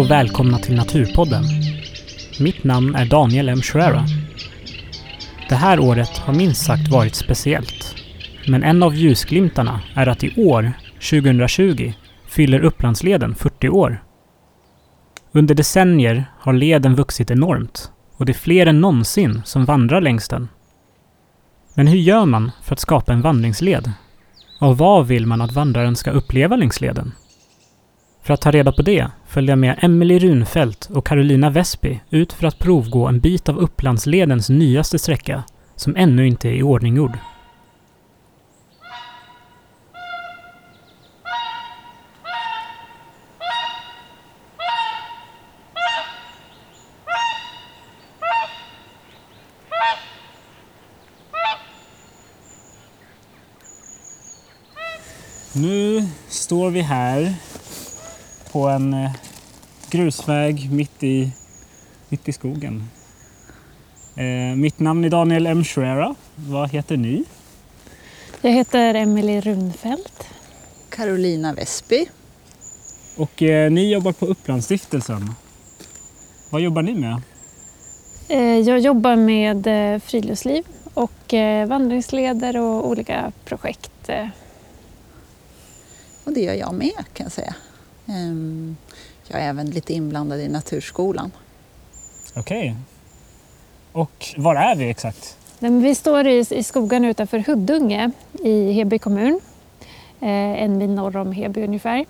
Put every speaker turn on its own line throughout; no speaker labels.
och välkomna till Naturpodden. Mitt namn är Daniel M. Schreira. Det här året har minst sagt varit speciellt. Men en av ljusglimtarna är att i år, 2020, fyller Upplandsleden 40 år. Under decennier har leden vuxit enormt och det är fler än någonsin som vandrar längs den. Men hur gör man för att skapa en vandringsled? Och vad vill man att vandraren ska uppleva längs leden? För att ta reda på det följde jag med Emelie Runfeldt och Carolina Vespi ut för att provgå en bit av Upplandsledens nyaste sträcka som ännu inte är i. Nu står vi här på en eh, grusväg mitt i, mitt i skogen. Eh, mitt namn är Daniel M. Schreira. Vad heter ni?
Jag heter Emelie Runfeldt.
Carolina Vesby.
Och eh, ni jobbar på Upplandsstiftelsen. Vad jobbar ni med?
Eh, jag jobbar med eh, friluftsliv och eh, vandringsleder och olika projekt. eh.
Och det gör jag med kan jag säga. Ehm, Jag är även lite inblandad i Naturskolan.
Okej. Och var är vi exakt?
Nej, men Vi står i, i skogen utanför Huddunge i Heby kommun. Eh, En mil norr om Heby ungefär.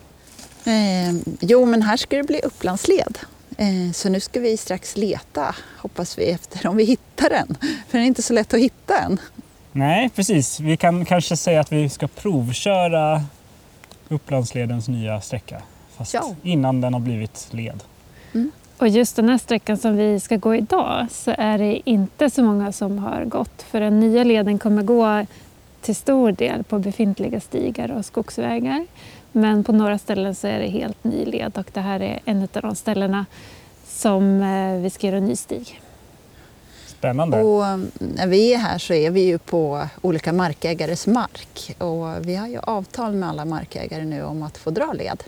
Ehm, Jo, men här ska det bli Upplandsled. Ehm, Så nu ska vi strax leta, hoppas vi, efter om vi hittar den. För den är inte så lätt att hitta än.
Nej, precis. Vi kan kanske säga att vi ska provköra Upplandsledens nya sträcka. Fast
Ja.
innan den har blivit led.
Och just den här sträckan som vi ska gå idag så är det inte så många som har gått. För den nya leden kommer gå till stor del på befintliga stigar och skogsvägar. Men på några ställen så är det helt ny led och det här är en av de ställena som eh, vi ska göra en ny stig.
Spännande.
Och mm, när vi är här så är vi ju på olika markägares mark. Och vi har ju avtal med alla markägare nu om att få dra led.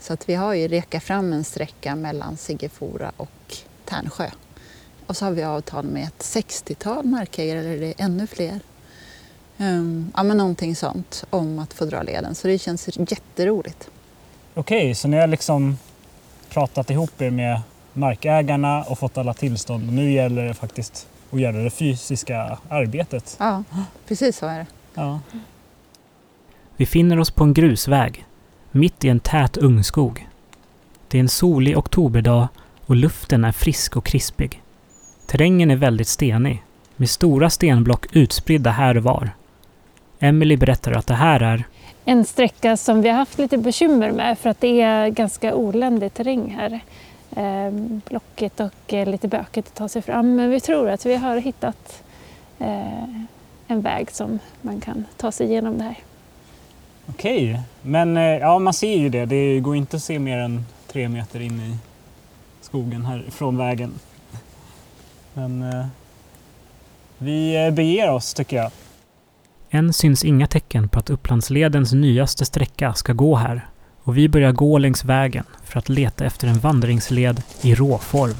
Så att vi har ju rekat fram en sträcka mellan Siggefora och Tärnsjö. Och så har vi avtal med ett 60-tal markägare, eller det är ännu fler. Um, ja, men någonting sånt om att få dra leden. Så det känns jätteroligt.
Okej, så ni har liksom pratat ihop er med markägarna och fått alla tillstånd. Och nu gäller det faktiskt att göra det fysiska arbetet.
Ja, precis så är det.
Ja. Vi finner oss på en grusväg, mitt i en tät ungskog. Det är en solig oktoberdag och luften är frisk och krispig. Terrängen är väldigt stenig, med stora stenblock utspridda här och var. Emily berättar att det här är
En sträcka som vi har haft lite bekymmer med för att det är ganska oländig terräng här. Eh, blockigt och eh, lite bökigt att ta sig fram. Men vi tror att vi har hittat eh, en väg som man kan ta sig igenom det här.
Okej, men eh, ja, man ser ju det. Det går inte att se mer än tre meter in i skogen här från vägen. Men eh, vi eh, beger oss tycker jag. Än syns inga tecken på att Upplandsledens nyaste sträcka ska gå här och vi börjar gå längs vägen för att leta efter en vandringsled i råform.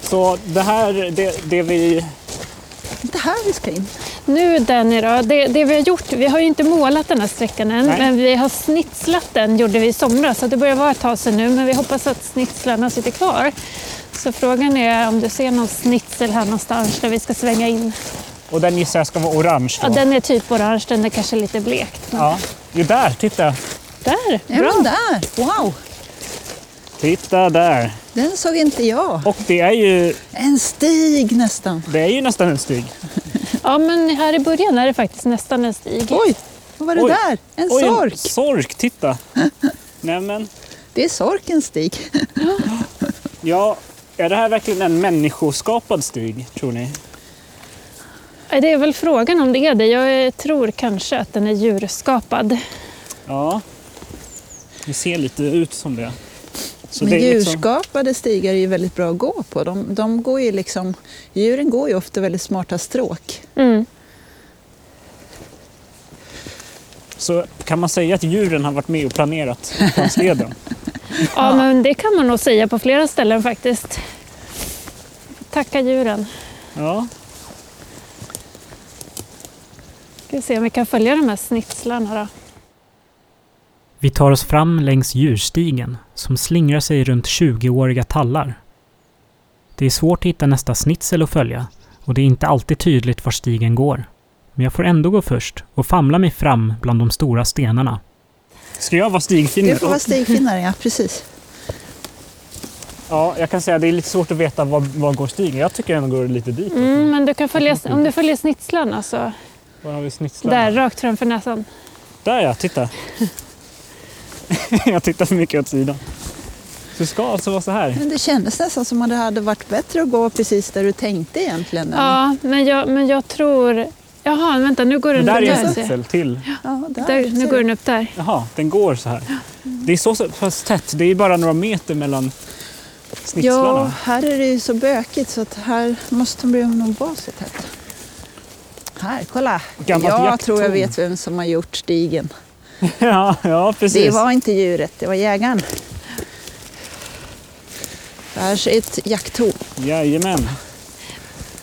Så det här, det, det vi...
Det här vi ska in.
Nu Danny då, det, det vi har gjort, vi har ju inte målat den här sträckan än,
Nej.
men vi har snitslat den gjorde vi i somras, så det börjar vara ett tag sedan nu, men vi hoppas att snitslarna sitter kvar. Så frågan är om du ser någon snitsel här någonstans där vi ska svänga in.
Och den gissar jag ska vara orange då.
Ja, den är typ orange, den är kanske lite blekt. Men...
Ja, ju där, titta!
Där,
Ja,
bra!
men där! Wow!
Titta där!
Den såg inte jag.
Och det är ju,
En stig nästan.
det är ju nästan en stig.
Ja, men här i början är det faktiskt nästan en stig.
Oj, vad var det
Oj.
där? En
Oj,
sork.
En sork, titta! Nämen,
Det är sorkens stig.
ja, är det här verkligen en människoskapad stig, tror ni?
Det är väl frågan om det är det. Jag tror kanske att den är djurskapad.
Ja, det ser lite ut som det. Så
Men
det är liksom-
djurskapade stigar är ju väldigt bra att gå på. De, de går ju liksom, djuren går ju ofta väldigt smarta stråk.
Mm.
Så kan man säga att djuren har varit med och planerat Upplandsleden?
Ja, men det kan man nog säga på flera ställen faktiskt. Tacka djuren.
Ja.
Ska vi se om vi kan följa de här snitslarna då.
Vi tar oss fram längs djurstigen som slingrar sig runt 20-åriga tallar. Det är svårt att hitta nästa snitsel att följa och det är inte alltid tydligt var stigen går. Men jag får ändå gå först och famla mig fram bland de stora stenarna. Ska jag vara stigfinnare?
Du får vara stigfinnare, ja precis.
Ja, jag kan säga att det är lite svårt att veta var, var går stigen. Jag tycker den går lite dit.
Mm, men du kan följa, om du följer snitslarna så...
Var har vi snitslarna?
Där, rakt framför näsan.
Där ja, titta. jag tittar för mycket åt sidan. Så det ska alltså vara så här?
Men det kändes nästan som att det hade varit bättre att gå precis där du tänkte egentligen.
Ja, men jag, men jag tror... Jaha, vänta, nu går
Det
den
där är
där.
en
ser
snitsel till.
Ja, där,
Där, nu går den upp där.
Jaha, den går så här. Det är så så pass tätt. Det är bara några meter mellan
Ja,
snitslarna.
här är det ju så bökigt så att här måste de nog vara så tätt. Här, kolla!
Gammalt
jag
jakttorn.
tror jag vet vem som har gjort stigen.
Ja, ja precis.
Det var inte djuret, det var jägaren. Det här är ett jakttorn.
Jajamän.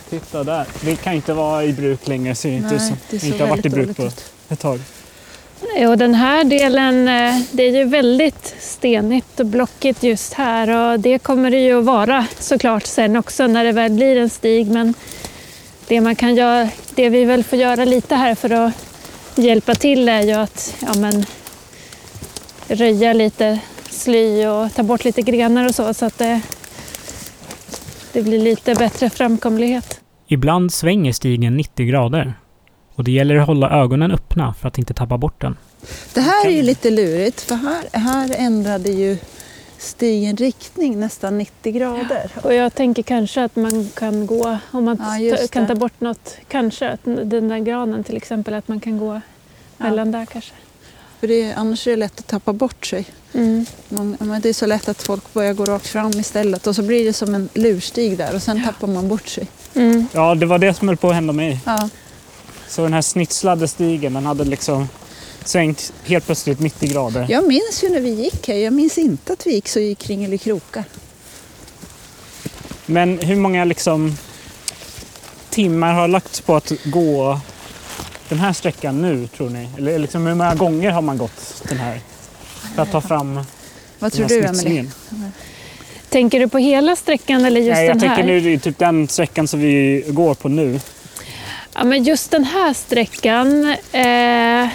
Titta där. Det kan inte vara i bruk längre. Ser inte ut som.
det
inte har varit i bruk på ett tag.
Och den här delen, eh, det är ju väldigt stenigt och blockigt just här och det kommer det ju att vara såklart sen också när det väl blir en stig. Men det man kan göra, det vi väl får göra lite här för att hjälpa till är ju att ja, men, röja lite sly och ta bort lite grenar och så så att det, det blir lite bättre framkomlighet.
Ibland svänger stigen 90 grader. Och det gäller att hålla ögonen öppna för att inte tappa bort den.
Det här är ju lite lurigt för här, här ändrade ju stigen riktning nästan 90 grader.
Och jag tänker kanske att man kan gå, om man
Ja,
ta- kan ta bort något, kanske att den där granen till exempel, att man kan gå mellan där kanske.
För det, är- annars är det lätt att tappa bort sig.
Mm.
Man, men det är så lätt att folk börjar gå rakt fram istället och så blir det som en lurstig där och sen tappar man bort sig.
Mm.
Ja, det var det som höll på att hända mig.
Ja.
Så den här snitslade stigen, den hade liksom svängt helt plötsligt 90 grader.
Jag minns ju när vi gick här, jag minns inte att vi gick så i kringelikrokar.
Men hur många liksom timmar har lagts på att gå den här sträckan nu, tror ni? Eller liksom, hur många gånger har man gått den här? För att ta fram
Vad tror du Emelie?
Tänker du på hela sträckan eller just
Nej, jag
den här?
tänker nu det är typ den sträckan som vi går på nu.
Ja, men just den här sträckan. Eh,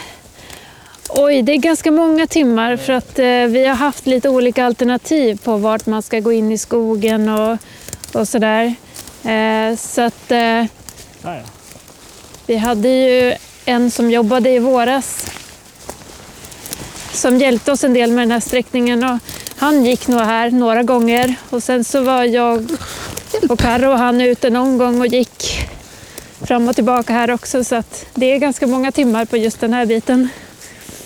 oj, det är ganska många timmar för att eh, vi har haft lite olika alternativ på vart man ska gå in i skogen och, och sådär. Eh, så att eh, vi hade ju en som jobbade i våras som hjälpte oss en del med den här sträckningen. Och han gick nog här några gånger och sen så var jag och Karo och han ute någon gång och gick fram och tillbaka här också så att det är ganska många timmar på just den här biten.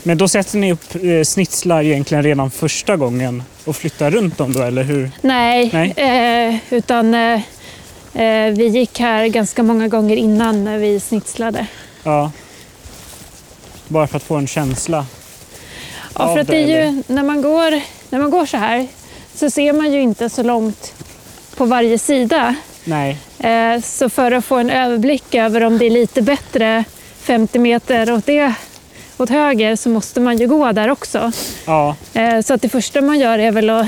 Men då sätter ni upp eh, snitslar egentligen redan första gången och flyttar runt dem då, eller hur?
Nej,
Nej.
Eh, utan eh, eh, vi gick här ganska många gånger innan när vi snitslade.
Ja. Bara för att få en känsla.
Ja, för att det är ju, när, man går, när man går så här så ser man ju inte så långt på varje sida.
Nej,
Eh, Så för att få en överblick över om det är lite bättre 50 meter åt, det, åt höger så måste man ju gå där också.
ja,
Eh, Så att det första man gör är väl att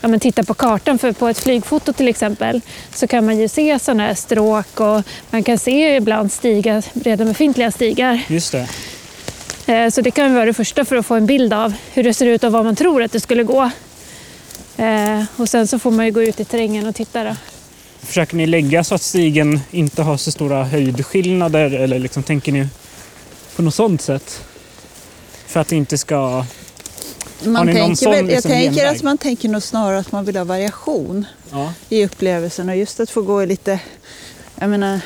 ja, men titta på kartan. För på ett flygfoto till exempel så kan man ju se sådana här stråk och man kan se ibland stigar, redan befintliga stigar.
just det.
Eh, Så det kan vara det första för att få en bild av hur det ser ut och vad man tror att det skulle gå. Eh, Och sen så får man ju gå ut i terrängen och titta. Då.
Försöker ni lägga så att stigen inte har så stora höjdskillnader eller liksom tänker ni på något sånt sätt? För att det inte ska...
Man tänker väl, jag
liksom
tänker
genväg?
att man tänker nog snarare att man vill ha variation
Ja,
i upplevelsen och just att få gå i lite, jag menar,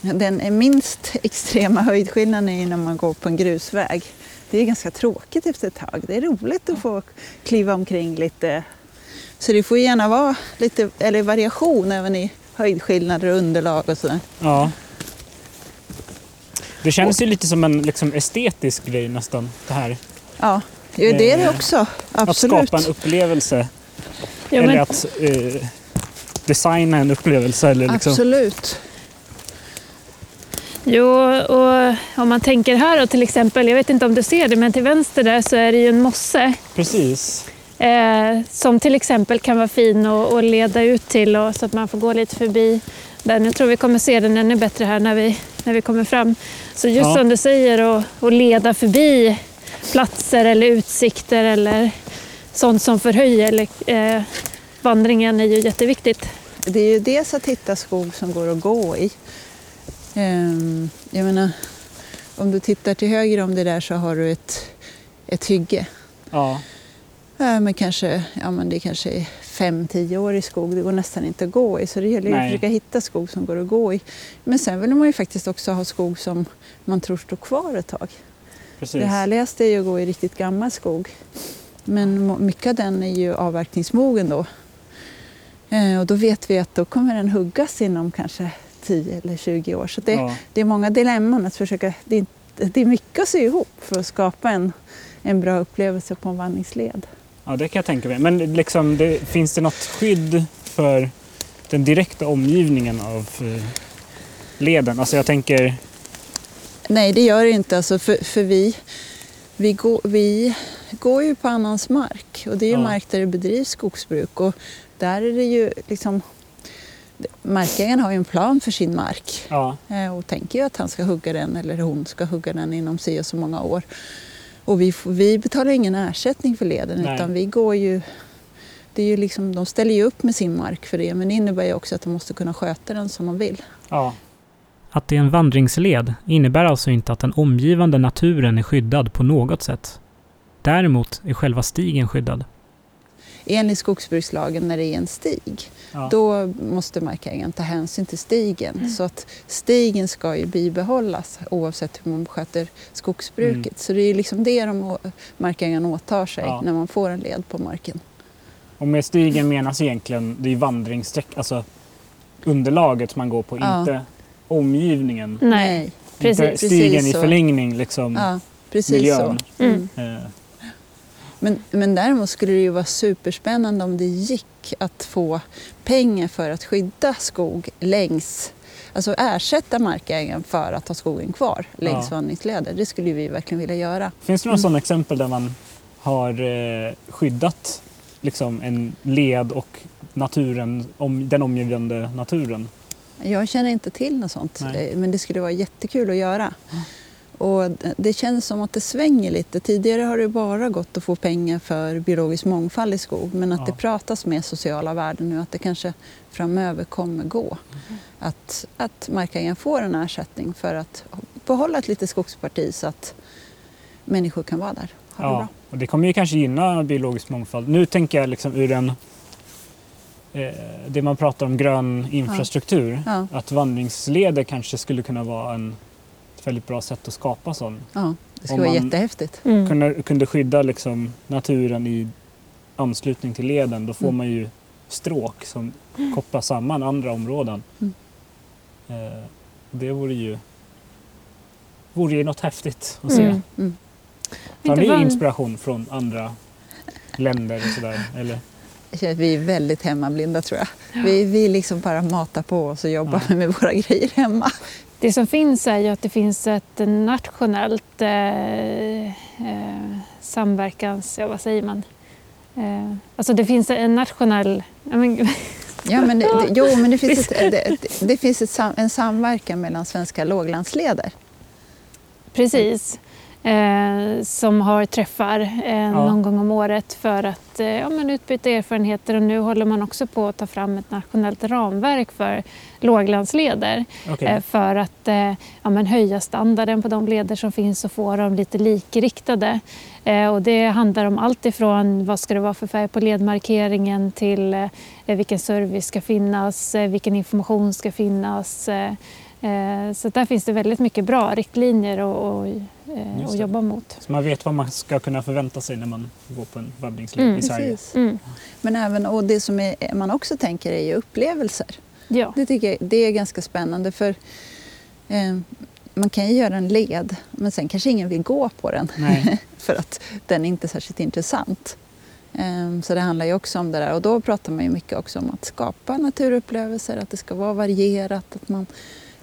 den minst extrema höjdskillnaden är ju när man går på en grusväg. Det är ganska tråkigt efter ett tag. Det är roligt att få kliva omkring lite. Så det får gärna vara lite eller variation även i höjdskillnader och underlag och sådär.
ja. Det känns ju lite som en liksom, estetisk grej nästan, det här.
Ja, Jo, det är det
Eh,
också. Absolut.
Att skapa en upplevelse
Ja,
eller
men,
att eh, designa en upplevelse. Eller liksom.
Absolut.
jo, och om man tänker här då till exempel, jag vet inte om du ser det, men till vänster där så är det ju en mosse.
Precis.
Eh, som till exempel kan vara fin att leda ut till och, så att man får gå lite förbi den. Jag tror vi kommer se den ännu bättre här när vi, när vi kommer fram. Så just
Ja.
som du säger, att leda förbi platser eller utsikter eller sånt som förhöjer eh, vandringen är ju jätteviktigt.
Det är ju dels att hitta skog som går att gå i. Ehm, Jag menar, om du tittar till höger om det där så har du ett, ett hygge.
Ja.
Ja, men kanske, ja, men det kanske är fem, tio år i skog. Det går nästan inte att gå i. Så det gäller ju att försöka hitta skog som går att gå i. Men sen vill man ju faktiskt också ha skog som man tror står kvar ett tag.
Precis.
Det härligaste är ju att gå i riktigt gammal skog. Men mycket av den är ju avverkningsmogen då. Eh, och då vet vi att då kommer den huggas inom kanske 10 eller 20 år. Så det,
Ja.
det är många dilemman att försöka... Det är, det är mycket att sy ihop för att skapa en, en bra upplevelse på en vandringsled.
Ja, det kan jag tänka mig. Men liksom, det, finns det något skydd för den direkta omgivningen av eh, leden? Alltså jag tänker,
Nej, det gör det inte. Alltså för, för vi, vi, går, vi går ju på annans mark och det är ju
Ja.
mark där det bedrivs skogsbruk. Och där är det ju liksom... Markägaren har ju en plan för sin mark
ja,
eh, och tänker ju att han ska hugga den eller hon ska hugga den inom si och så många år. Och vi, får- vi betalar ingen ersättning för leden
Nej.
utan vi går ju... Det är ju liksom, de ställer ju upp med sin mark för det men det innebär ju också att de måste kunna sköta den som de vill.
ja,
Att det är en vandringsled innebär alltså inte att den omgivande naturen är skyddad på något sätt. Däremot är själva stigen skyddad.
Enligt skogsbrukslagen när det är en stig
ja.
då måste markägaren ta hänsyn till stigen. Så att stigen ska ju bibehållas oavsett hur man sköter skogsbruket.
Mm.
Så det är liksom det de, markägaren åtar sig
Ja.
när man får en led på marken.
Och med stigen menas egentligen, det är vandringssträck, alltså underlaget man går på,
Ja.
inte omgivningen.
Nej. precis,
inte stigen
precis
i förlängning liksom.
Ja, precis
Miljön.
så. Mm.
Eh,
Men, men däremot skulle det ju vara superspännande om det gick att få pengar för att skydda skog längs Alltså ersätta markägaren för att ha skogen kvar längs
Ja.
vandringsleder. Det skulle vi verkligen vilja göra.
Finns det några
Mm.
sådana exempel där man har eh, skyddat liksom, en led och naturen, om, den omgivande naturen?
Jag känner inte till något sånt,
Nej.
eh, men det skulle vara jättekul att göra. Och det- det känns som att det svänger lite. Tidigare har det bara gått att få pengar för biologisk mångfald i skog, men att
Ja.
det pratas med sociala värden nu, att det kanske framöver kommer gå. Att, att markägaren får en ersättning för att behålla ett litet skogsparti så att människor kan vara där. Ha det
Ja,
bra.
och det kommer ju kanske gynna biologisk mångfald. Nu tänker jag liksom ur en eh, det man pratar om grön infrastruktur.
Ja,
Att vandringsleder kanske skulle kunna vara en, ett väldigt bra sätt att skapa sån.
ja, det skulle
Om
vara
man-
jättehäftigt.
Mm.
Kunde, kunde skydda liksom naturen i anslutning till leden. Då får
Mm.
man ju stråk som kopplar samman andra områden.
Mm.
Eh, det vore ju, vore ju något häftigt att se.
Mm.
Mm.
Tar
Inte
ni inspiration från andra länder och sådär? Eller?
Jag känner att vi är väldigt hemmablinda tror jag. Vi, vi liksom bara matar på oss och jobbar
Ja.
med våra grejer hemma.
Det som finns är ju att det finns ett nationellt eh, eh, samverkans... Ja, vad säger man? Eh, alltså det finns en nationell... Ja, men,
det, det, jo, men det finns, ett, det, det finns ett, en samverkan mellan svenska låglandsleder.
precis. Eh, som har träffar eh, någon gång om året för att eh, ja, men utbyta erfarenheter och nu håller man också på att ta fram ett nationellt ramverk för låglandsleder.
Okej.
Eh, för att eh, ja, men höja standarden på de leder som finns och få dem lite likriktade. Eh, och det handlar om allt ifrån vad ska det vara för färg på ledmarkeringen till vilken service ska finnas, vilken information ska finnas. Eh, så där finns det väldigt mycket bra riktlinjer och, och, eh, att jobba mot.
Så man vet vad man ska kunna förvänta sig när man går på en vandringsled
Mm.
i Sverige.
Mm.
Men även, och det som är, man också tänker är ju upplevelser.
Ja.
Det tycker jag det är ganska spännande för eh, man kan ju göra en led, men sen kanske ingen vill gå på den. för att den är inte särskilt intressant. Ehm, så det handlar ju också om det där. Och då pratar man ju mycket också om att skapa naturupplevelser, att det ska vara varierat, att man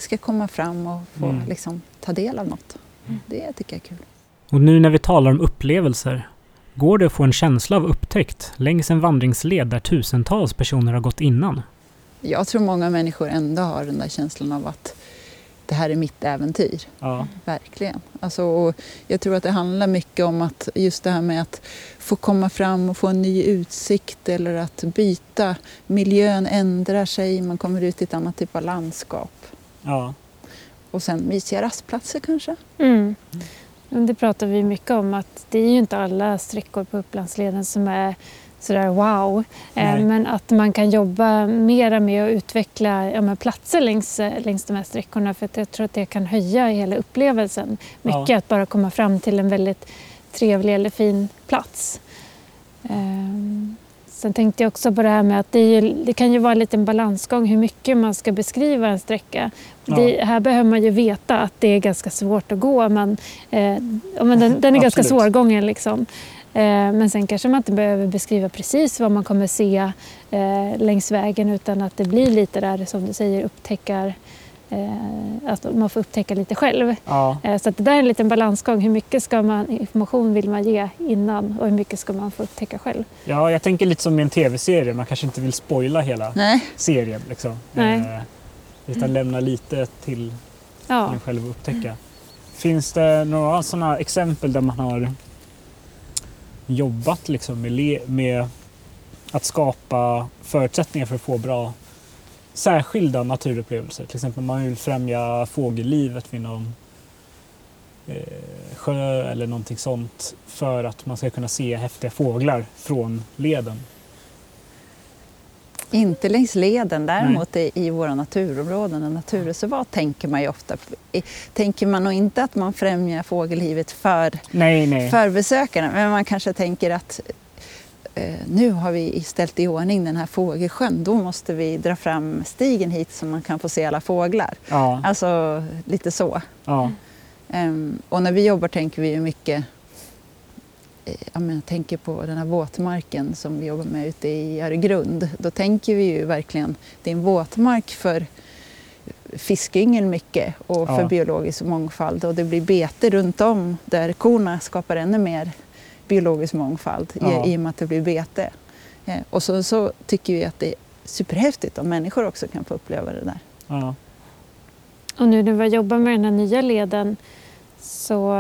ska komma fram och få mm. liksom, ta del av något. Mm. Det tycker jag är kul.
Och nu när vi talar om upplevelser, går det att få en känsla av upptäckt längs en vandringsled där tusentals personer har gått innan?
Jag tror många människor ändå har den där känslan av att det här är mitt äventyr. Ja. Verkligen. Alltså, jag tror att det handlar mycket om att just det här med att få komma fram och få en ny utsikt eller att byta. Miljön ändrar sig, man kommer ut i ett annat typ av landskap. Ja. Och sen mysiga rastplatser kanske. Mm.
Det pratar vi mycket om att det är ju inte alla sträckor på Upplandsleden som är sådär wow. Eh, men att man kan jobba mera med att utveckla ja, platser längs, längs de här sträckorna för jag tror att det kan höja hela upplevelsen mycket. Ja. Att bara komma fram till en väldigt trevlig eller fin plats. Um, sen tänkte jag också på det här med att det, ju, det, kan ju vara en liten balansgång hur mycket man ska beskriva en sträcka. Ja. Det, här behöver man ju veta att det är ganska svårt att gå. Men, eh, men den, den är ganska svårgången. Liksom. Eh, men sen kanske man inte behöver beskriva precis vad man kommer se eh, längs vägen utan att det blir lite där som du säger upptäckar att man får upptäcka lite själv. Ja. Så att det där är en liten balansgång. Hur mycket ska man, information vill man ge innan och hur mycket ska man få upptäcka själv?
Ja, jag tänker lite som i en tv-serie. Man kanske inte vill spoila hela Nej. serien. Liksom. Nej. utan lämna lite till ja. en själv att upptäcka. Finns det några sådana exempel där man har jobbat liksom med, med att skapa förutsättningar för att få bra särskilda naturupplevelser. Till exempel man vill främja fågellivet vid någon eh, sjö eller någonting sånt för att man ska kunna se häftiga fåglar från leden.
Inte längs leden, däremot i, i våra naturområden och naturreservat tänker man ju ofta tänker man nog inte att man främjar fågellivet för, nej, nej. för besökarna, men man kanske tänker att eh, nu har vi ställt i ordning den här fågelsjön, då måste vi dra fram stigen hit så man kan få se alla fåglar. Ja. Alltså lite så. Ja. Um, och när vi jobbar tänker vi ju mycket Eh, jag tänker på den här våtmarken som vi jobbar med ute i Öregrund. Då tänker vi ju verkligen, det är en våtmark för fiskyngel mycket och för ja. biologisk mångfald och det blir bete runt om där korna skapar ännu mer biologisk mångfald ja. i, i och med att det blir bete. Eh, och så, så tycker vi att det är superhäftigt om människor också kan få uppleva det där. Ja.
Och nu när vi jobbar med den här nya leden så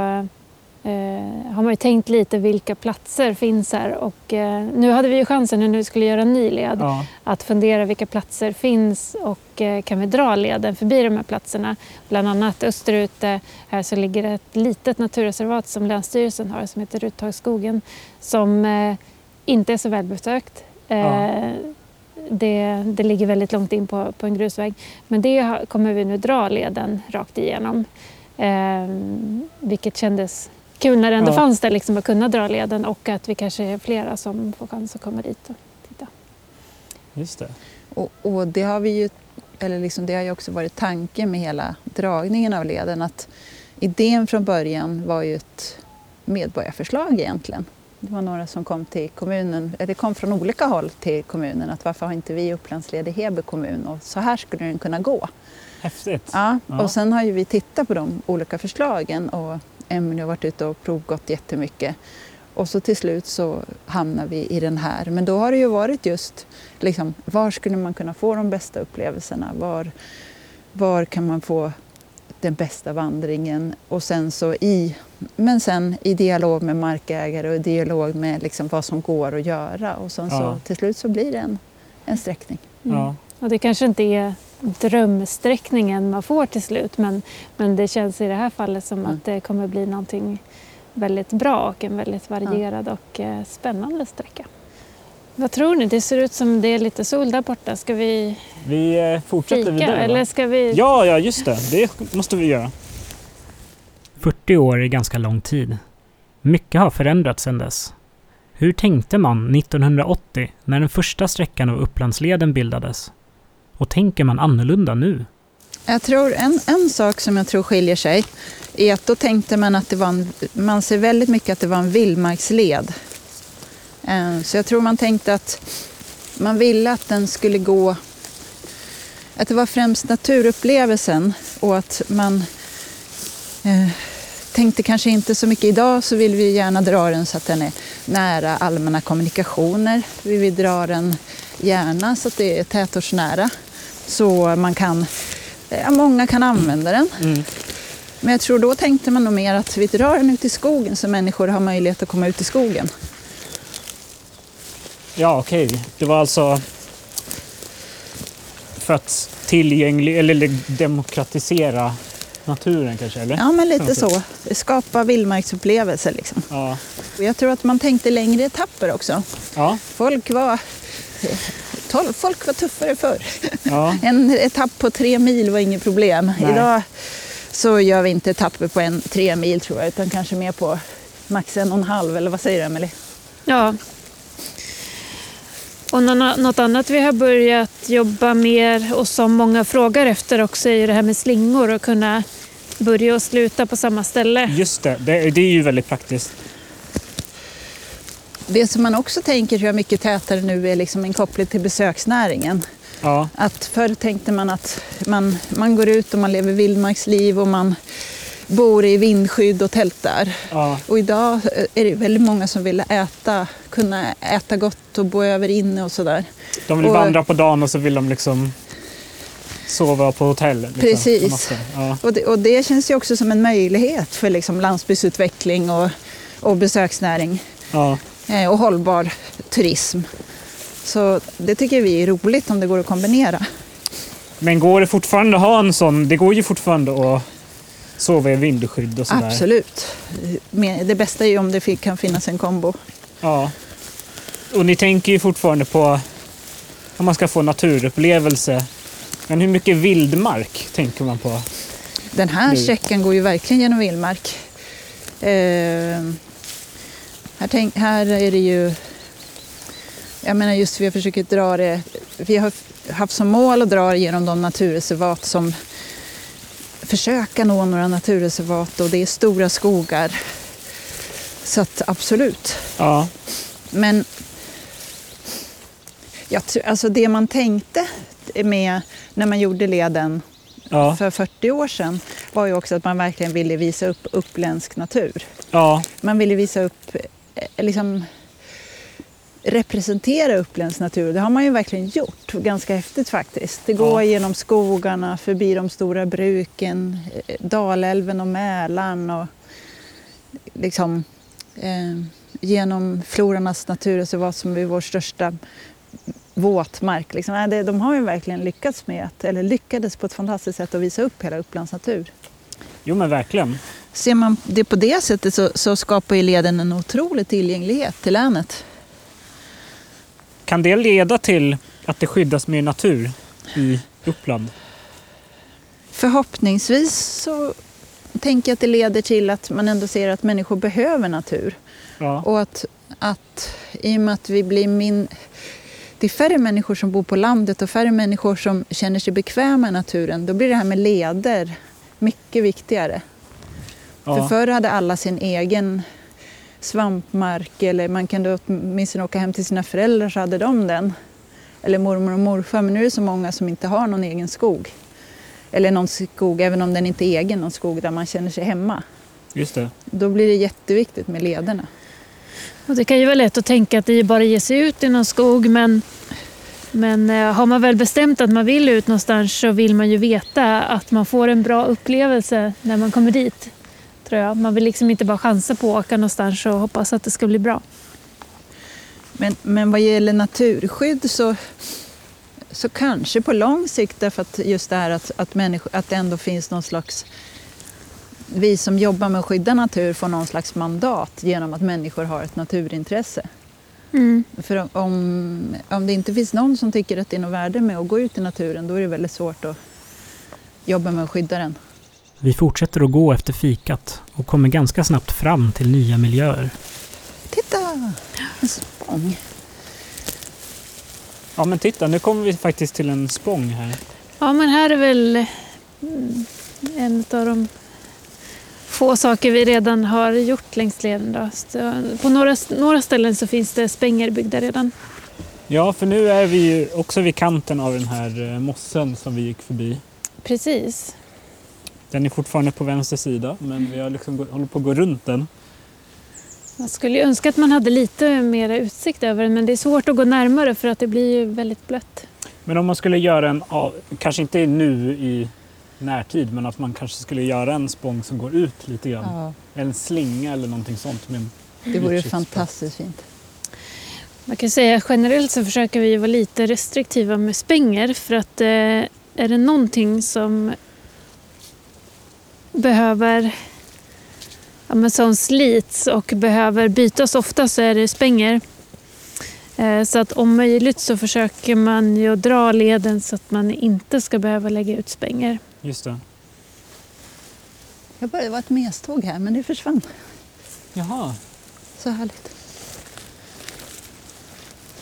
eh, har man ju tänkt lite vilka platser finns här och eh, nu hade vi ju chansen när vi skulle göra en ny led ja. att fundera vilka platser finns och eh, kan vi dra leden förbi de här platserna. Bland annat österut eh, här så ligger ett litet naturreservat som Länsstyrelsen har som heter Ruttagsskogen som eh, inte är så välbesökt. Ja. Eh, det, det, ligger väldigt långt in på, på en grusväg. Men det kommer vi nu dra leden rakt igenom. Eh, vilket kändes kul när det ändå ja. fanns där liksom att kunna dra leden och att vi kanske är flera som får chans att komma dit och titta.
Just det.
Och, och det har vi ju, eller liksom det har ju också varit tanken med hela dragningen av leden att idén från början var ju ett medborgarförslag egentligen. Det var några som kom till kommunen, eller kom från olika håll till kommunen att varför har inte vi Upplandsled i Heby kommun och så här skulle den kunna gå.
Häftigt.
Ja, ja. och sen har ju vi tittat på de olika förslagen och Emelie har varit ute och provgått jättemycket. Och så till slut så hamnar vi i den här. Men då har det ju varit just liksom, var skulle man kunna få de bästa upplevelserna? Var, var kan man få den bästa vandringen? Och sen så i, men sen i dialog med markägare och i dialog med liksom vad som går att göra. Och sen ja. så till slut så blir det en, en sträckning.
Mm. Ja. Och det kanske inte är drömsträckningen man får till slut men, men det känns i det här fallet som mm. att det kommer bli någonting väldigt bra och en väldigt varierad ja. och eh, spännande sträcka. Vad tror ni? Det ser ut som det är lite sol där borta. Ska vi
Vi eh, fortsätter fika, vidare
eller ska vi...
Ja, ja just det. Det måste vi göra. 40 år är ganska lång tid. Mycket har förändrats sedan dess. Hur tänkte man 1980 när den första sträckan av Upplandsleden bildades? Och tänker man annorlunda nu?
Jag tror en, en sak som jag tror skiljer sig är att då tänkte man att det var en, man ser väldigt mycket att det var en vildmarksled. Eh, så jag tror man tänkte att man ville att den skulle gå, att det var främst naturupplevelsen och att man eh, tänkte kanske inte så mycket idag så vill vi gärna dra den så att den är nära allmänna kommunikationer. Vi vill dra den gärna så att det är tätortsnära. Så man kan, ja, många kan använda den. Mm. Men jag tror då tänkte man nog mer att vi drar den ut i skogen så människor har möjlighet att komma ut i skogen.
Ja, okej. Okay. Det var alltså för att tillgänglig eller demokratisera naturen kanske? Eller?
Ja, men lite så. Skapa vildmarksupplevelser liksom. Ja. Jag tror att man tänkte längre etapper också. Ja. Folk var Folk var tuffare förr. Ja. En etapp på tre mil var inget problem. Nej. Idag så gör vi inte etapper på en, tre mil tror jag, utan kanske mer på max en och en halv, eller vad säger du Emelie?
Ja. Och något annat vi har börjat jobba mer och som många frågar efter också är det här med slingor och kunna börja och sluta på samma ställe.
Just det, det, det är ju väldigt praktiskt.
Det som man också tänker jag mycket tätare nu är liksom en koppling till besöksnäringen. Ja. Att förr tänkte man att man, man går ut och man lever vildmarksliv och man bor i vindskydd och tältar. Ja. Och idag är det väldigt många som vill äta, kunna äta gott och bo över inne och sådär.
De vill och, vandra på dagen och så vill de liksom sova på hotell. Liksom,
precis. Ja. och, det, och det känns ju också som en möjlighet för liksom landsbygdsutveckling och, och besöksnäring. Ja. Eh, och hållbar turism. Så det tycker vi är roligt om det går att kombinera.
Men går det fortfarande att ha en sån, det går ju fortfarande att sova i vindskydd och sådär?
Absolut. Det bästa är ju om det kan finnas en kombo.
Ja. Och ni tänker ju fortfarande på om man ska få naturupplevelse. Men hur mycket vildmark tänker man på?
Den här sträckan går ju verkligen genom vildmark. Eh, här, tänk, här är det ju... Jag menar just vi har försökt dra det... Vi har haft som mål att dra genom de naturreservat som försöka nå några naturreservat och det är stora skogar. Så att absolut. Ja. Men jag, alltså det man tänkte med när man gjorde leden ja. för 40 år sedan var ju också att man verkligen ville visa upp uppländsk natur. Ja. Man ville visa upp liksom representera Upplands natur. Det har man ju verkligen gjort, ganska häftigt faktiskt. Det går ja. genom skogarna, förbi de stora bruken, eh, Dalälven och Mälaren och liksom eh, genom Florarnas naturreservat som är vår största våtmark. Liksom. De har ju verkligen lyckats med att, eller lyckades på ett fantastiskt sätt att visa upp hela Upplands natur.
Jo men verkligen.
Ser man det på det sättet så, så skapar ju leden en otrolig tillgänglighet till länet.
Kan det leda till att det skyddas mer natur i Uppland?
Förhoppningsvis så tänker jag att det leder till att man ändå ser att människor behöver natur. Ja. Och att, att i och med att vi blir min... Det är färre människor som bor på landet och färre människor som känner sig bekväma i naturen. Då blir det här med leder mycket viktigare. Ja. För förr hade alla sin egen svampmark eller man kunde åtminstone åka hem till sina föräldrar så hade de den. Eller mormor och morfar. Men nu är det så många som inte har någon egen skog. Eller någon skog, även om den inte är egen, någon skog där man känner sig hemma.
Just det.
Då blir det jätteviktigt med lederna.
Och det kan ju vara lätt att tänka att det är bara att ge sig ut i någon skog men, men eh, har man väl bestämt att man vill ut någonstans så vill man ju veta att man får en bra upplevelse när man kommer dit tror jag. Man vill liksom inte bara chansa på att åka någonstans och hoppas att det ska bli bra.
Men, men vad gäller naturskydd så, så kanske på lång sikt därför att just det här att, att, människor, att det ändå finns någon slags vi som jobbar med att skydda natur får någon slags mandat genom att människor har ett naturintresse. Mm. För om, om det inte finns någon som tycker att det är något värde med att gå ut i naturen då är det väldigt svårt att jobba med att skydda den.
Vi fortsätter att gå efter fikat och kommer ganska snabbt fram till nya miljöer.
Titta! En spång.
Ja men titta, nu kommer vi faktiskt till en spång här.
Ja men här är väl mm, en av de få saker vi redan har gjort längs leden. Då. Så på några, några ställen så finns det spänger byggda redan.
Ja, för nu är vi ju också vid kanten av den här eh, mossen som vi gick förbi.
Precis.
Den är fortfarande på vänster sida, men vi har liksom håller på att gå runt den.
Man skulle ju önska att man hade lite mer utsikt över den, men det är svårt att gå närmare för att det blir ju väldigt blött.
Men om man skulle göra en, kanske inte nu i närtid, men att man kanske skulle göra en spång som går ut lite grann. Ja. En slinga eller någonting sånt. Med
det vore fantastiskt fint.
Man kan säga att generellt så försöker vi vara lite restriktiva med spänger för att eh, är det någonting som behöver ja, men som slits och behöver bytas ofta så är det spänger. Eh, så att om möjligt så försöker man ju dra leden så att man inte ska behöva lägga ut spänger.
Just det.
Jag började vara ett meståg här men det försvann.
Jaha.
Så härligt.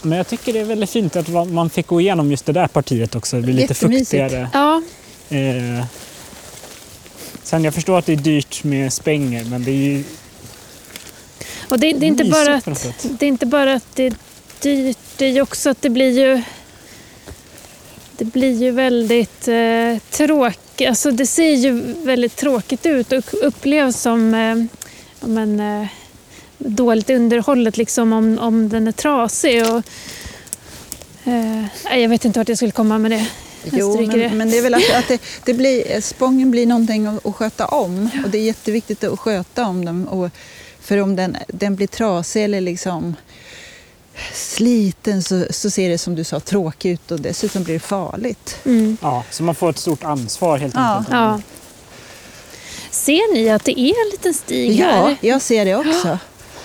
Men jag tycker det är väldigt fint att man fick gå igenom just det där partiet också. Det blir lite fuktigare.
Ja.
Eh, sen jag förstår att det är dyrt med spänger men det är ju
och det, det, är inte bara att, det är inte bara att det är dyrt, det är också att det blir ju det blir ju väldigt eh, tråkigt. Alltså det ser ju väldigt tråkigt ut och upplevs som eh, men, eh, dåligt underhållet liksom om, om den är trasig. Och, eh, jag vet inte vart jag skulle komma med det.
Jo, men, det. men, det är väl att, att det, det, blir, spången blir någonting att, att sköta om och det är jätteviktigt att sköta om den. Och, för om den, den blir trasig eller liksom sliten så, så ser det som du sa tråkigt ut och dessutom blir det farligt.
Mm. Ja, så man får ett stort ansvar helt
ja.
enkelt.
Ja. Ser ni att det är en liten stig
ja,
här?
Ja, jag ser det också.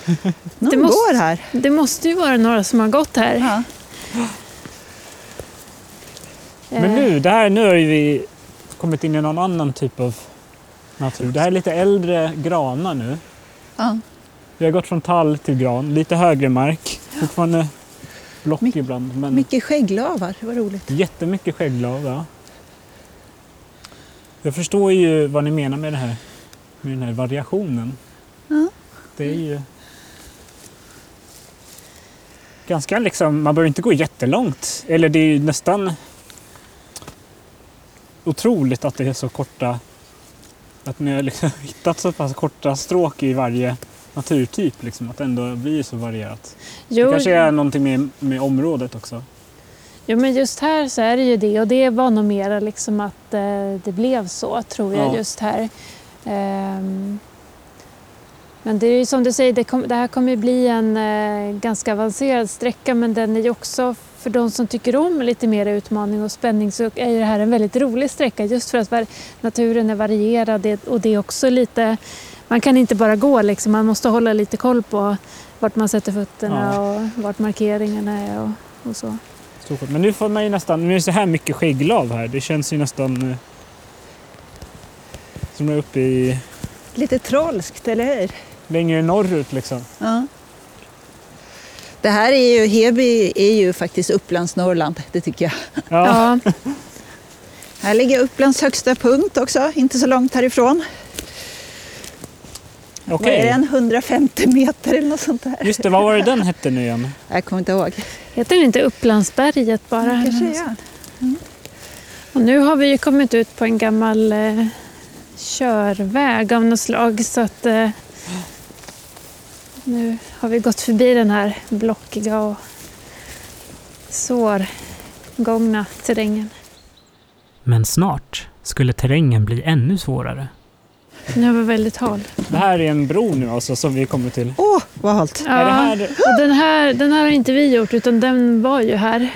Någon det måste, går här.
Det måste ju vara några som har gått här. Ja.
Men nu, det här, nu har vi kommit in i någon annan typ av natur. Det här är lite äldre granar nu. Ja. Vi har gått från tall till gran, lite högre mark. Fortfarande block My ibland. Men
mycket skägglavar, vad roligt.
Jättemycket skägglav, ja. Jag förstår ju vad ni menar med det här, med den här variationen. Ja. Det är ju ganska liksom, man behöver inte gå jättelångt. Eller det är ju nästan otroligt att det är så korta, att ni har liksom hittat så pass korta stråk i varje naturtyp, liksom, att det ändå blir så varierat. Jo, det kanske är någonting med, med området också.
Jo men just här så är det ju det och det var nog mera liksom att eh, det blev så tror jag ja. just här. Um, men det är ju som du säger, det, kom, det här kommer ju bli en eh, ganska avancerad sträcka men den är ju också för de som tycker om lite mer utmaning och spänning så är det här en väldigt rolig sträcka just för att naturen är varierad och det är också lite man kan inte bara gå liksom, man måste hålla lite koll på vart man sätter fötterna ja. och vart markeringarna är och, och, så.
Men nu får man ju nästan, nu är det så här mycket skägglav här, det känns ju nästan eh, som är uppe i...
Lite trolskt, eller hur?
Längre norrut liksom.
Ja. Det här är ju, Heby är ju faktiskt Upplands Norrland, det tycker jag.
Ja. ja.
Här ligger Upplands högsta punkt också, inte så långt härifrån. Okay. Vad är den? 150 meter eller något sånt där.
Just det, vad var det den hette nu igen?
Jag kommer inte ihåg.
Heter den inte Upplandsberget bara?
Ja, kanske ja. Mm.
Och nu har vi ju kommit ut på en gammal eh, körväg av något slag så att eh, nu har vi gått förbi den här blockiga och svårgångna terrängen.
Men snart skulle terrängen bli ännu svårare.
Den var väldigt hal.
Det här är en bro nu alltså som vi kommer till.
Åh, oh, vad halt!
Ja, är det här... Och den, här, den här har inte vi gjort utan den var ju här.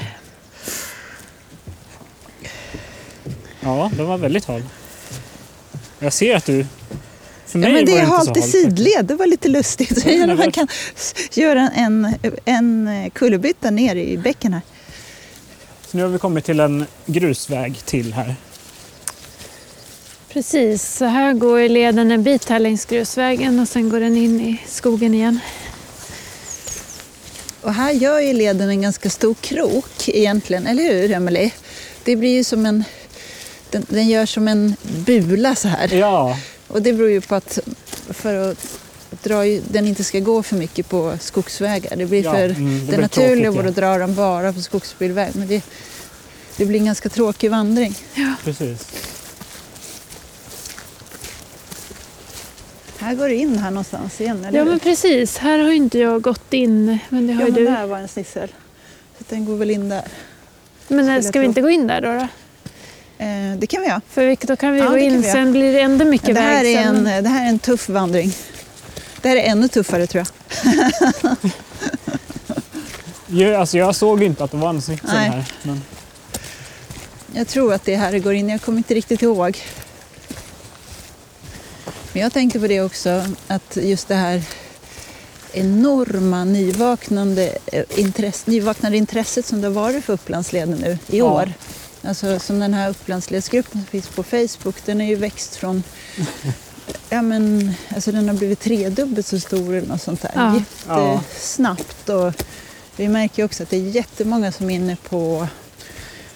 Ja, den var väldigt hal. Jag ser att du...
För ja, men det är halt i sidled, det var lite lustigt. Så ja, man kan göra en, en kullerbytta ner i bäcken här.
Så nu har vi kommit till en grusväg till här.
Precis, så här går leden en bit här längs grusvägen och sen går den in i skogen igen.
Och här gör ju leden en ganska stor krok egentligen, eller hur Emelie? Det blir ju som en... Den, den gör som en bula så här.
Ja,
Och det beror ju på att för att dra, den inte ska gå för mycket på skogsvägar. Det blir
Ja,
för
mm, det
det, naturliga vore
ja.
att dra den bara på skogsbilväg. Men det, det blir en ganska tråkig vandring.
precis.
Här går det in här någonstans igen, eller
Ja men precis, här har ju inte jag gått in. Men det har
Ja,
ju
men
du.
där var en snitsel. Så den går väl in där.
Men eh, ska vi inte gå in där då? då?
Eh, det kan vi göra.
För då kan vi
Ja,
gå in,
vi
sen blir det ändå mycket
det, här
väg.
är en, det här är en tuff vandring. Det här är ännu tuffare tror jag.
alltså jag såg inte att det var en
Nej.
här. Men,
Jag tror att det är här det går in. Jag kommer inte riktigt ihåg. Men jag tänkte på det också, att just det här enorma nyvaknande, eh, intresse, nyvaknande intresset som det har varit för Upplandsleden nu i
Ja.
år. Alltså som den här Upplandsledsgruppen som finns på Facebook, den är ju växt från Ja men alltså den har blivit tredubbelt så stor eller något sånt där.
Ja.
Jättesnabbt. Och vi märker ju också att det är jättemånga som är inne på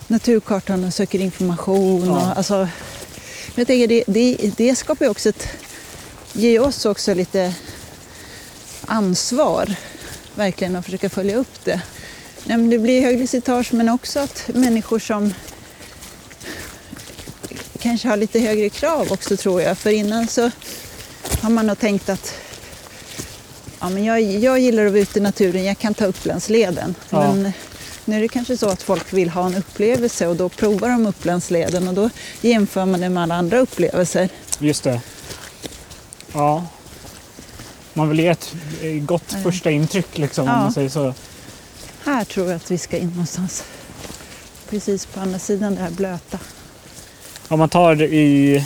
naturkartan och söker information.
Ja.
Och, alltså, men jag tänker det, det, det skapar ju också ett, ger oss också lite ansvar verkligen att försöka följa upp det. Nej, men det blir högre slitage men också att människor som kanske har lite högre krav också tror jag. För innan så har man nog tänkt att ja, men jag, jag gillar att vara ute i naturen, jag kan ta Upplandsleden.
Ja.
Men nu är det kanske så att folk vill ha en upplevelse och då provar de Upplandsleden och då jämför man det med alla andra upplevelser.
just det. Ja. Man vill ge ett eh, gott första intryck liksom, om
Ja.
man säger så.
Här tror jag att vi ska in någonstans. Precis på andra sidan det här blöta.
Om man tar det i,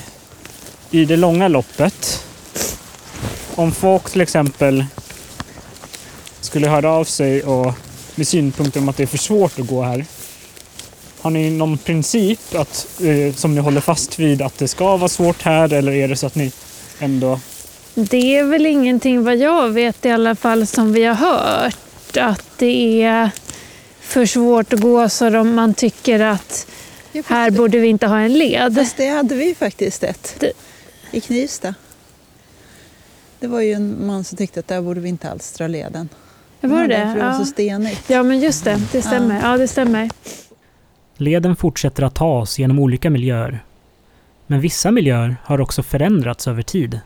i det långa loppet. Om folk till exempel skulle höra av sig och med synpunkter om att det är för svårt att gå här. Har ni någon princip att, eh, som ni håller fast vid att det ska vara svårt här eller är det så att ni ändå...
Det är väl ingenting vad jag vet i alla fall som vi har hört. Att det är för svårt att gå så de, man tycker att här
det-
borde vi inte ha en led.
Fast det hade vi faktiskt ett
Det-
i Knivsta. Det var ju en man som tyckte att där borde vi inte alls dra leden.
Var det
För det var
ja.
så stenigt.
ja, men just det. Det stämmer. Ja, det stämmer.
Leden fortsätter att ta oss genom olika miljöer. Men vissa miljöer har också förändrats över tid.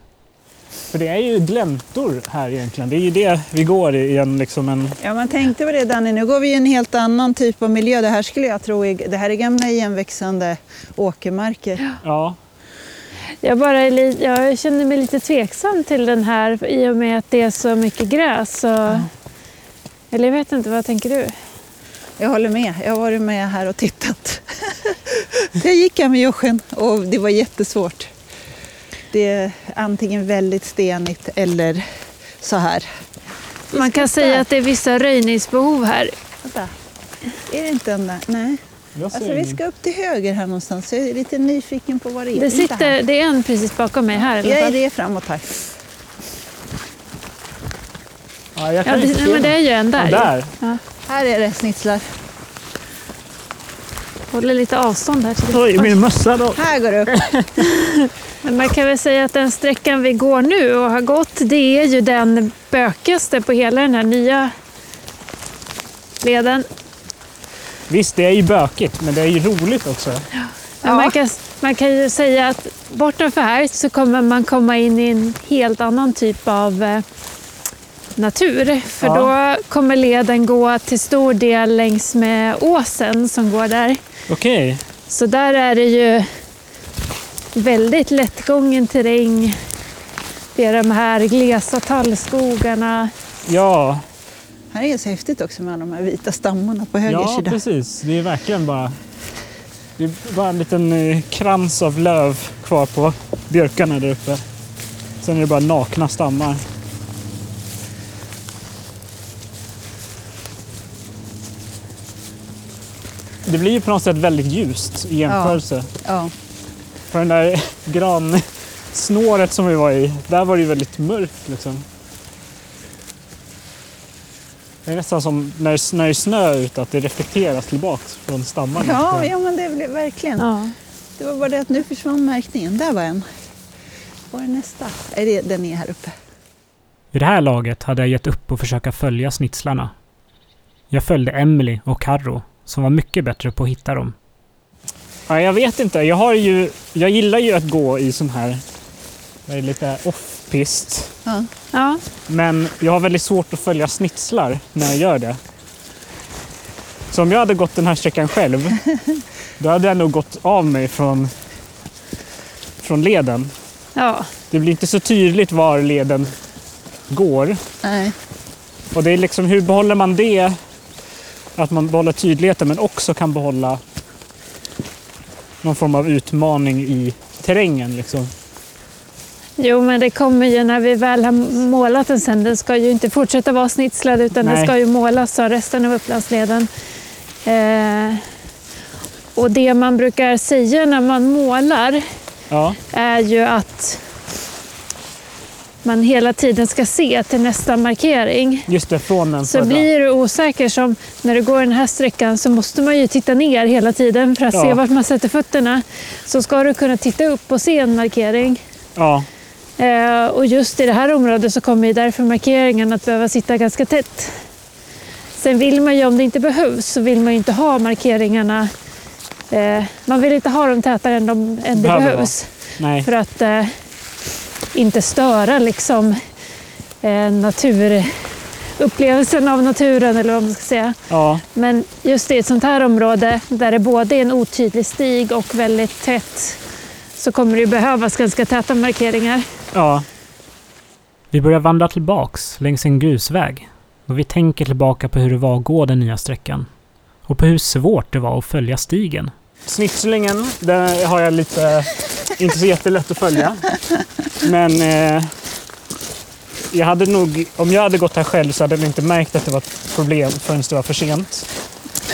För det är ju gläntor här egentligen. Det är ju det vi går i, en, liksom en...
Ja, man tänkte på det Danny. Nu går vi i en helt annan typ av miljö. Det här skulle jag tro är, det här är gamla igenväxande åkermarker.
Ja,
Jag, bara jag känner mig lite tveksam till den här i och med att det är så mycket gräs. Och... Eller jag vet inte, vad tänker du?
Jag håller med. Jag har varit med här och tittat. jag gick här med Jochen och det var jättesvårt. Det är antingen väldigt stenigt eller så här.
Man kan säga att det är vissa röjningsbehov här.
Vänta. Är det inte den där? Nej.
jag
Alltså, vi ska upp till höger här någonstans. Jag är lite nyfiken på vad det är.
Det, sitter, det är en precis bakom mig här
Ja, det är framåt här.
Ja, jag
Ja,
kan
det,
inte
nej,
se
men det är ju en där.
Ja, där.
Här är det snitslar.
Håller lite avstånd här. Till
Oj, min mössa då.
Här går det upp.
Men man kan väl säga att den sträckan vi går nu och har gått, det är ju den bökigaste på hela den här nya leden.
Visst, det är ju bökigt, men det är ju roligt också.
Men
Ja.
man, kan, man kan ju säga att bortanför här så kommer man komma in i en helt annan typ av eh, natur. För
Ja.
då kommer leden gå till stor del längs med åsen som går där.
Okej.
Så där är det ju väldigt lättgången terräng. Det är de här glesa tallskogarna.
Ja,
Här är det så häftigt också med alla de här vita stammarna på höger
ja
sida.
precis. Det är verkligen bara... Det är bara en liten eh, krans av löv kvar på björkarna där uppe. Sen är det bara nakna stammar. Det blir ju på något sätt väldigt ljust i jämförelse.
Ja.
För den där gransnåret som vi var i, där var det ju väldigt mörkt liksom. Det är nästan som när, när det är snö ute, att det reflekteras tillbaks från stammarna.
Ja, ja, men det blir verkligen.
Ja.
Det var bara det att nu försvann märkningen. Där var en. Var är nästa? Är det, den är här uppe.
Vid det här laget hade jag gett upp och försöka följa snitslarna. Jag följde Emily och Karro som var mycket bättre på att hitta dem.
Ja, jag vet inte. Jag, har ju, jag gillar ju att gå i sån här är det, lite off-pist.
Ja.
Ja,
Men jag har väldigt svårt att följa snitslar när jag gör det. Så om jag hade gått den här sträckan själv, då hade jag nog gått av mig från, från leden.
ja.
Det blir inte så tydligt var leden går.
Nej.
Och det är liksom, hur behåller man det? Att man behåller tydligheten men också kan behålla någon form av utmaning i terrängen. Liksom.
Jo, men det kommer ju när vi väl har målat den sen. Den ska ju inte fortsätta vara snitslad utan den
Nej.
ska ju målas av resten av Upplandsleden. Eh, och det man brukar säga när man målar
Ja,
är ju att man hela tiden ska se till nästa markering.
just det, från den
Så
förra.
blir du osäker som när du går den här sträckan så måste man ju titta ner hela tiden för att
Ja.
se vart man sätter fötterna. Så ska du kunna titta upp och se en markering.
Ja,
Eh, och just i det här området så kommer ju därför markeringen att behöva sitta ganska tätt. Sen vill man ju, om det inte behövs, så vill man ju inte ha markeringarna. Eh, man vill inte ha dem tätare än, de, än det behövs. För att eh, inte störa liksom eh, natur, upplevelsen av naturen eller vad man ska säga.
Ja,
Men just i ett sånt här område där det både är en otydlig stig och väldigt tätt så kommer det behövas ganska täta markeringar.
ja,
Vi börjar vandra tillbaks längs en grusväg och vi tänker tillbaka på hur det var att gå den nya sträckan. Och på hur svårt det var att följa stigen.
Snitslingen, den har jag lite, inte så jättelätt att följa. Men eh, jag hade nog, om jag hade gått här själv så hade jag inte märkt att det var ett problem förrän det var för sent.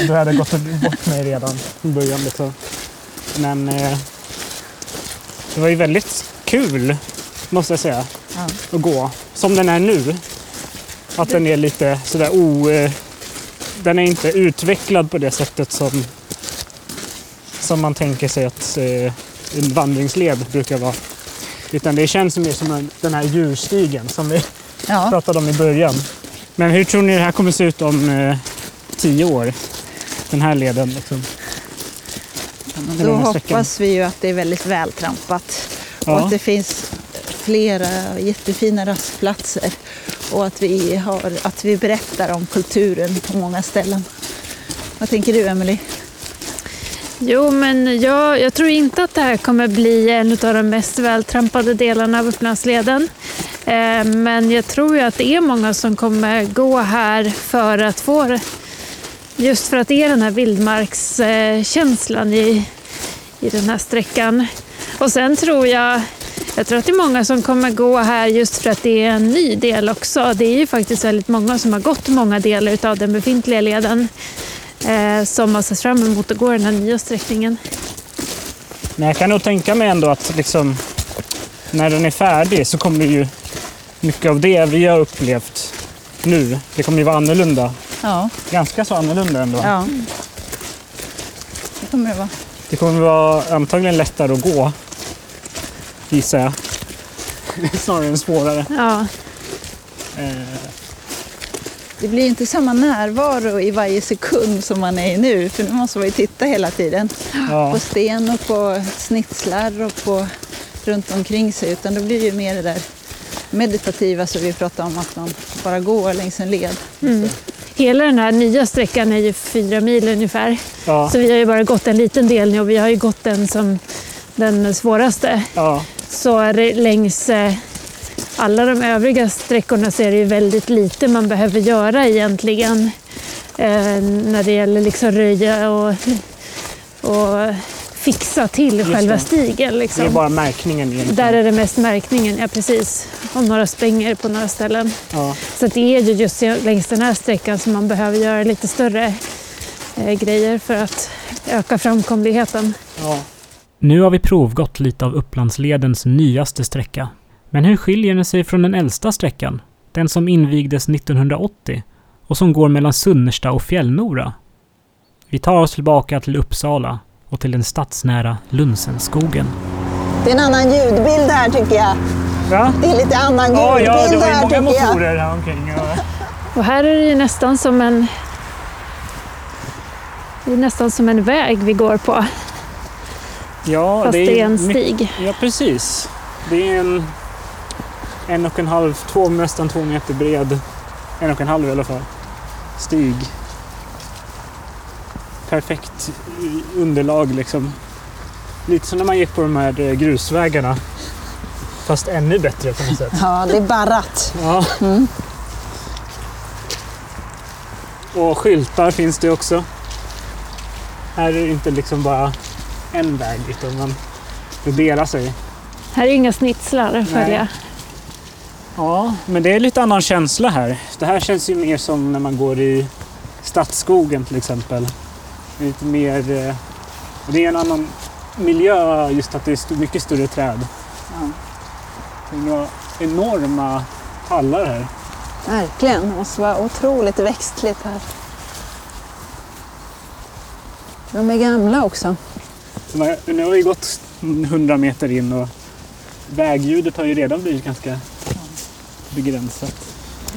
Då hade jag gått bort mig redan från början. Liksom. Men eh, det var ju väldigt kul, måste jag säga,
Ja.
att gå. Som den är nu. Att den är lite sådär o... Eh, den är inte utvecklad på det sättet som som man tänker sig att eh, en vandringsled brukar vara. Utan det känns mer som en, den här djurstigen som vi
Ja.
pratade om i början. Men hur tror ni det här kommer se ut om eh, tio år? Den här leden. Liksom.
Då hoppas vi ju att det är väldigt vältrampat och
Ja.
att det finns flera jättefina rastplatser och att vi, har, att vi berättar om kulturen på många ställen. Vad tänker du, Emily?
Jo, men jag, jag tror inte att det här kommer bli en av de mest vältrampade delarna av Upplandsleden. Eh, men jag tror ju att det är många som kommer gå här för att få det. Just för att det är den här vildmarkskänslan i, i den här sträckan. Och sen tror jag, jag tror att det är många som kommer gå här just för att det är en ny del också. Det är ju faktiskt väldigt många som har gått många delar av den befintliga leden eh, som har sett fram emot att gå den här nya sträckningen.
Men jag kan nog tänka mig ändå att liksom, när den är färdig så kommer ju mycket av det vi har upplevt nu, det kommer ju vara annorlunda.
Ja,
Ganska så annorlunda ändå.
ja. Det kommer det vara.
Det kommer vara antagligen lättare att gå, gissar jag. Snarare än svårare.
Ja,
Eh,
Det blir inte samma närvaro i varje sekund som man är i nu, för nu måste man ju titta hela tiden.
ja,
På sten och på snitslar och på runt omkring sig, utan då blir det ju mer det där meditativa som vi pratade om, att man bara går längs en led.
mm. Hela den här nya sträckan är ju fyra mil ungefär.
ja,
Så vi har ju bara gått en liten del nu och vi har ju gått den som den svåraste.
ja,
Så är det längs eh, alla de övriga sträckorna så är det ju väldigt lite man behöver göra egentligen. Eh, när det gäller liksom röja och, och fixa till
Just
själva
det.
stigen.
det är
Liksom.
bara märkningen egentligen.
Där är det mest märkningen, ja precis. Och några spänger på några ställen.
Ja,
Så att det är ju just längs den här sträckan som man behöver göra lite större eh, grejer för att öka framkomligheten.
ja.
Nu har vi provgått lite av Upplandsledens nyaste sträcka. Men hur skiljer den sig från den äldsta sträckan? Den som invigdes 1980 och som går mellan Sunnersta och Fjällnora? Vi tar oss tillbaka till Uppsala och till den stadsnära Lunsenskogen.
Det är en annan ljudbild här tycker jag.
Ja,
Det är lite annan
ja,
ljudbild
ja det var ju
här
många
tycker jag.
motorer här omkring. Ja.
Och här är det ju nästan som en det är nästan som en väg vi går på,
Ja,
fast det är en
mycket-
stig.
Ja, precis. Det är en en och en halv, två, nästan två meter bred, en och en halv i alla fall, stig. Perfekt underlag liksom. Lite som när man gick på de här eh, grusvägarna. Fast ännu bättre på något sätt.
Ja, det är barrat.
Ja.
Mm.
Och skyltar finns det också. Här är det inte liksom bara en väg utan man delar sig.
Här är inga snitslar att
Nej.
följa.
Ja, men det är lite annan känsla här. Det här känns ju mer som när man går i Stadsskogen till exempel. Lite mer... eh, Det är en annan miljö just att det är mycket större träd.
Ja.
Det är några enorma tallar här.
Verkligen, det måste vara otroligt växtligt här. De är gamla också.
Nu har vi gått 100 meter in och vägljudet har ju redan blivit ganska begränsat.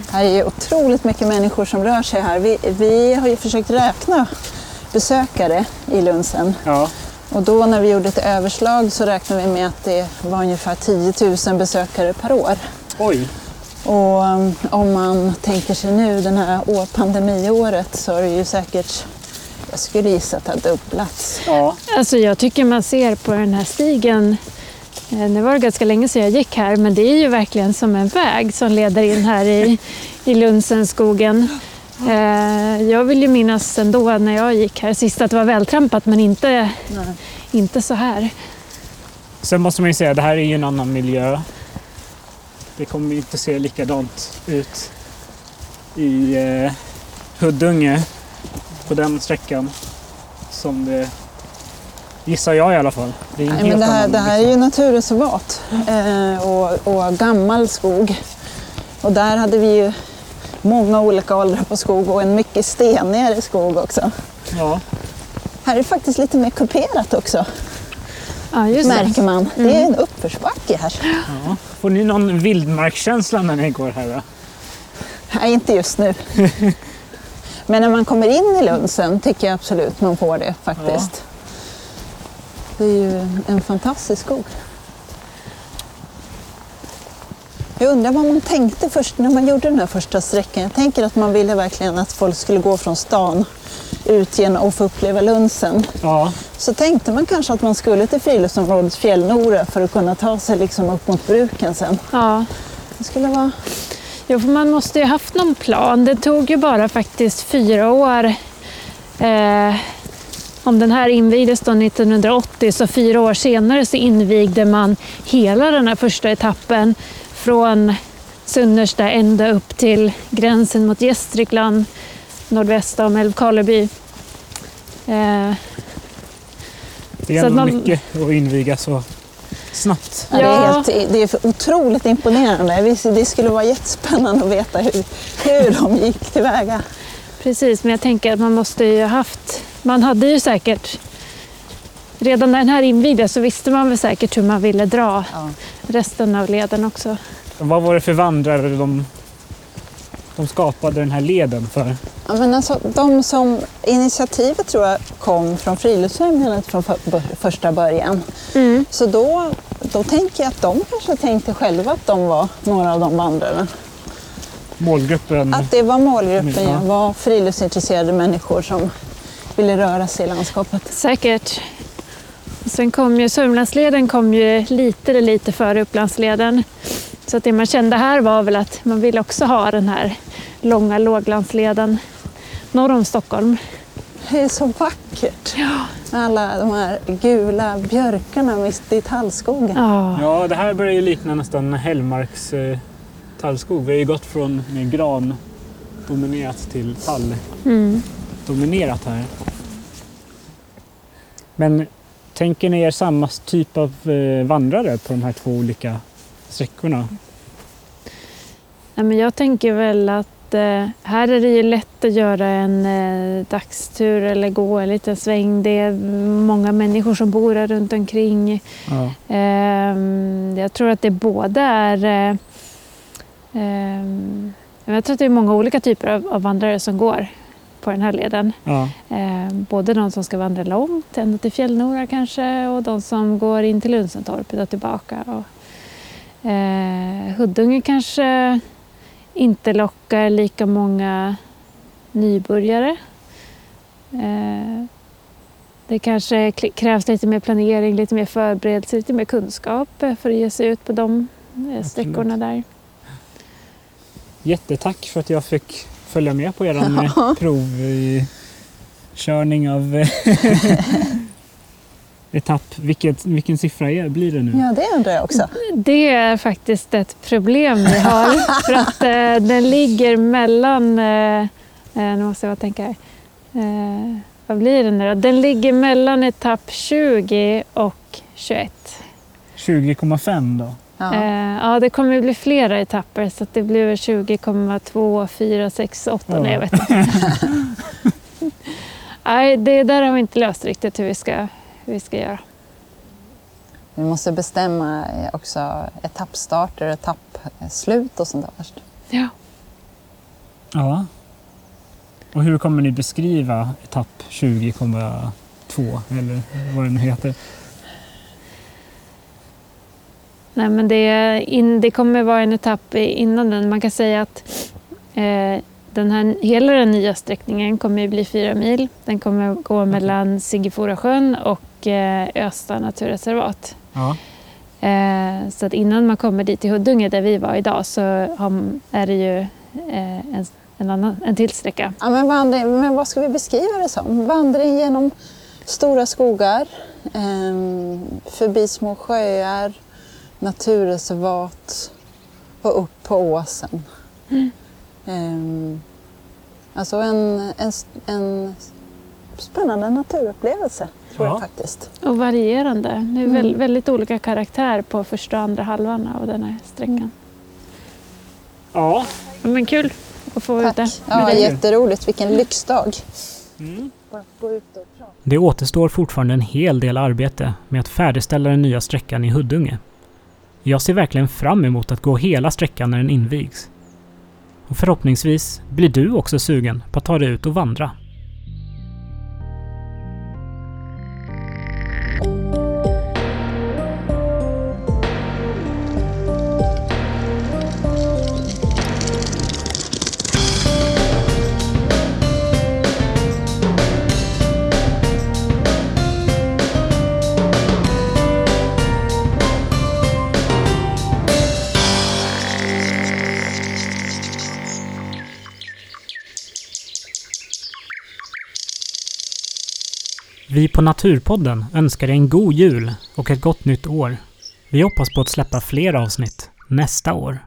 Här är otroligt mycket människor som rör sig här. Vi, vi har ju försökt räkna besökare i Lunsen.
Ja,
Och då när vi gjorde ett överslag så räknade vi med att det var ungefär 10 000 besökare per år.
oj.
Och um, om man tänker sig nu det här år, pandemiåret så har det ju säkert, jag skulle gissa att det har dubblats.
Ja,
Alltså jag tycker man ser på den här stigen, Eh, nu var det ganska länge sedan jag gick här, men det är ju verkligen som en väg som leder in här i, i Lunsenskogen. Eh, jag vill ju minnas ändå när jag gick här sist att det var vältrampat men inte, inte så här.
Sen måste man ju säga, det här är ju en annan miljö. Det kommer ju inte se likadant ut i eh, Huddunge på den sträckan som det gissar jag i alla fall. Det är
Nej, men det, här, det här är ju naturreservat eh, och, och gammal skog. Och där hade vi ju många olika åldrar på skog och en mycket stenigare skog också.
Ja,
Här är det faktiskt lite mer kuperat också,
Ja, just det.
märker man. Det är en uppförsbacke här.
ja. Får ni någon vildmarkskänsla när ni går här? Då?
Nej, inte just nu. Men när man kommer in i Lunsen tycker jag absolut man får det faktiskt. Det är ju en fantastisk skog. Jag undrar vad man tänkte först när man gjorde den här första sträckan. Jag tänker att man ville verkligen att folk skulle gå från stan ut igen och få uppleva Lunsen.
Ja,
Så tänkte man kanske att man skulle till friluftsområdet Fjällnora för att kunna ta sig liksom upp mot bruken sen.
Ja.
Det skulle vara...
Jo, för man måste ju haft någon plan. Det tog ju bara faktiskt fyra år. Eh, om den här invigdes då 1980 så fyra år senare så invigde man hela den här första etappen från Sunnersta ända upp till gränsen mot Gästrikland nordväst om Älvkarleby. Eh,
det är ändå
man-
mycket att inviga så snabbt.
Ja. Det, är helt, det är otroligt imponerande. Det skulle vara jättespännande att veta hur, hur de gick tillväga.
Precis, men jag tänker att man måste ju ha haft... Man hade ju säkert... Redan när den här invigdes så visste man väl säkert hur man ville dra
Ja.
resten av leden också.
Vad var det för vandrare de, de skapade den här leden för?
Ja, men alltså, de som, initiativet tror jag kom från Friluftsfrämjandet från för, första början.
Mm.
Så då, då tänker jag att de kanske tänkte själva att de var några av de vandrarna.
Målgruppen?
Att det var målgruppen,
ja.
var friluftsintresserade människor som ville röra sig i landskapet.
Säkert. Och sen kom ju Sörmlandsleden kom ju lite, lite före Upplandsleden. Så att det man kände här var väl att man vill också ha den här långa låglandsleden norr om Stockholm.
Det är så vackert. Med alla de här gula björkarna mitt i tallskogen.
Ja,
Ja, det här börjar ju likna nästan Hällmarks eh, tallskog. Vi har ju gått från mer gran dominerat till tall
mm.
Dominerat här. Men tänker ni er samma typ av eh, vandrare på de här två olika sträckorna?
Ja, men jag tänker väl att eh, här är det ju lätt att göra en eh, dagstur eller gå en liten sväng. Det är många människor som bor här runt omkring.
Ja.
Ehm, jag tror att det både är... Eh, ehm, jag tror att det är många olika typer av, av vandrare som går på den här leden.
Ja.
Ehm, både de som ska vandra långt, ända till Fjällnora kanske, och de som går in till Lunsentorpet och tillbaka. Och, eh, Huddunge kanske inte lockar lika många nybörjare. Eh, det kanske krävs lite mer planering, lite mer förberedelse, lite mer kunskap eh, för att ge sig ut på de eh, sträckorna där.
Jättetack för att jag fick följa med på er prov i körning av eh, etapp. Vilket, vilken siffra är, blir det nu?
Ja, det undrar jag också.
Det är faktiskt ett problem vi har för att eh, den ligger mellan, eh, eh, nu måste jag tänka här. Eh, vad blir det nu då? Den ligger mellan etapp 20 och 21.
20,5 då?
Ja.
Eh, ja, det kommer bli flera etapper så att det blir väl 20,2, 4, 6, 8.
Ja.
Nej, jag vet inte. Nej, det där har vi inte löst riktigt hur vi ska, hur vi ska göra.
Vi måste bestämma eh, också etappstarter och etappslut och sånt där först.
Ja.
Ja. Och hur kommer ni beskriva etapp 20,2 eller vad den heter?
Nej, men det, in, det kommer vara en etapp innan den. Man kan säga att eh, den här, hela den nya sträckningen kommer ju bli fyra mil. Den kommer gå mellan Siggeforasjön och eh, Östa naturreservat.
Ja.
Eh, så att innan man kommer dit till Huddunge där vi var idag så har, är det ju eh, en, en, annan, en till sträcka.
Ja, men, vandring, men vad ska vi beskriva det som? Vandring genom stora skogar, ehm, förbi små sjöar, naturreservat och upp på åsen. Ehm, alltså en, en, en spännande naturupplevelse, tror
Ja.
jag faktiskt.
Och varierande. Det är
Mm.
väl, väldigt olika karaktär på första och andra halvan av den här sträckan.
Ja.
Men kul att få vara ute.
Tack. Ja,
det är-
jätteroligt. Vilken lyxdag.
Mm.
Det återstår fortfarande en hel del arbete med att färdigställa den nya sträckan i Huddunge. Jag ser verkligen fram emot att gå hela sträckan när den invigs. Och förhoppningsvis blir du också sugen på att ta dig ut och vandra. Vi på Naturpodden önskar dig en god jul och ett gott nytt år. Vi hoppas på att släppa fler avsnitt nästa år.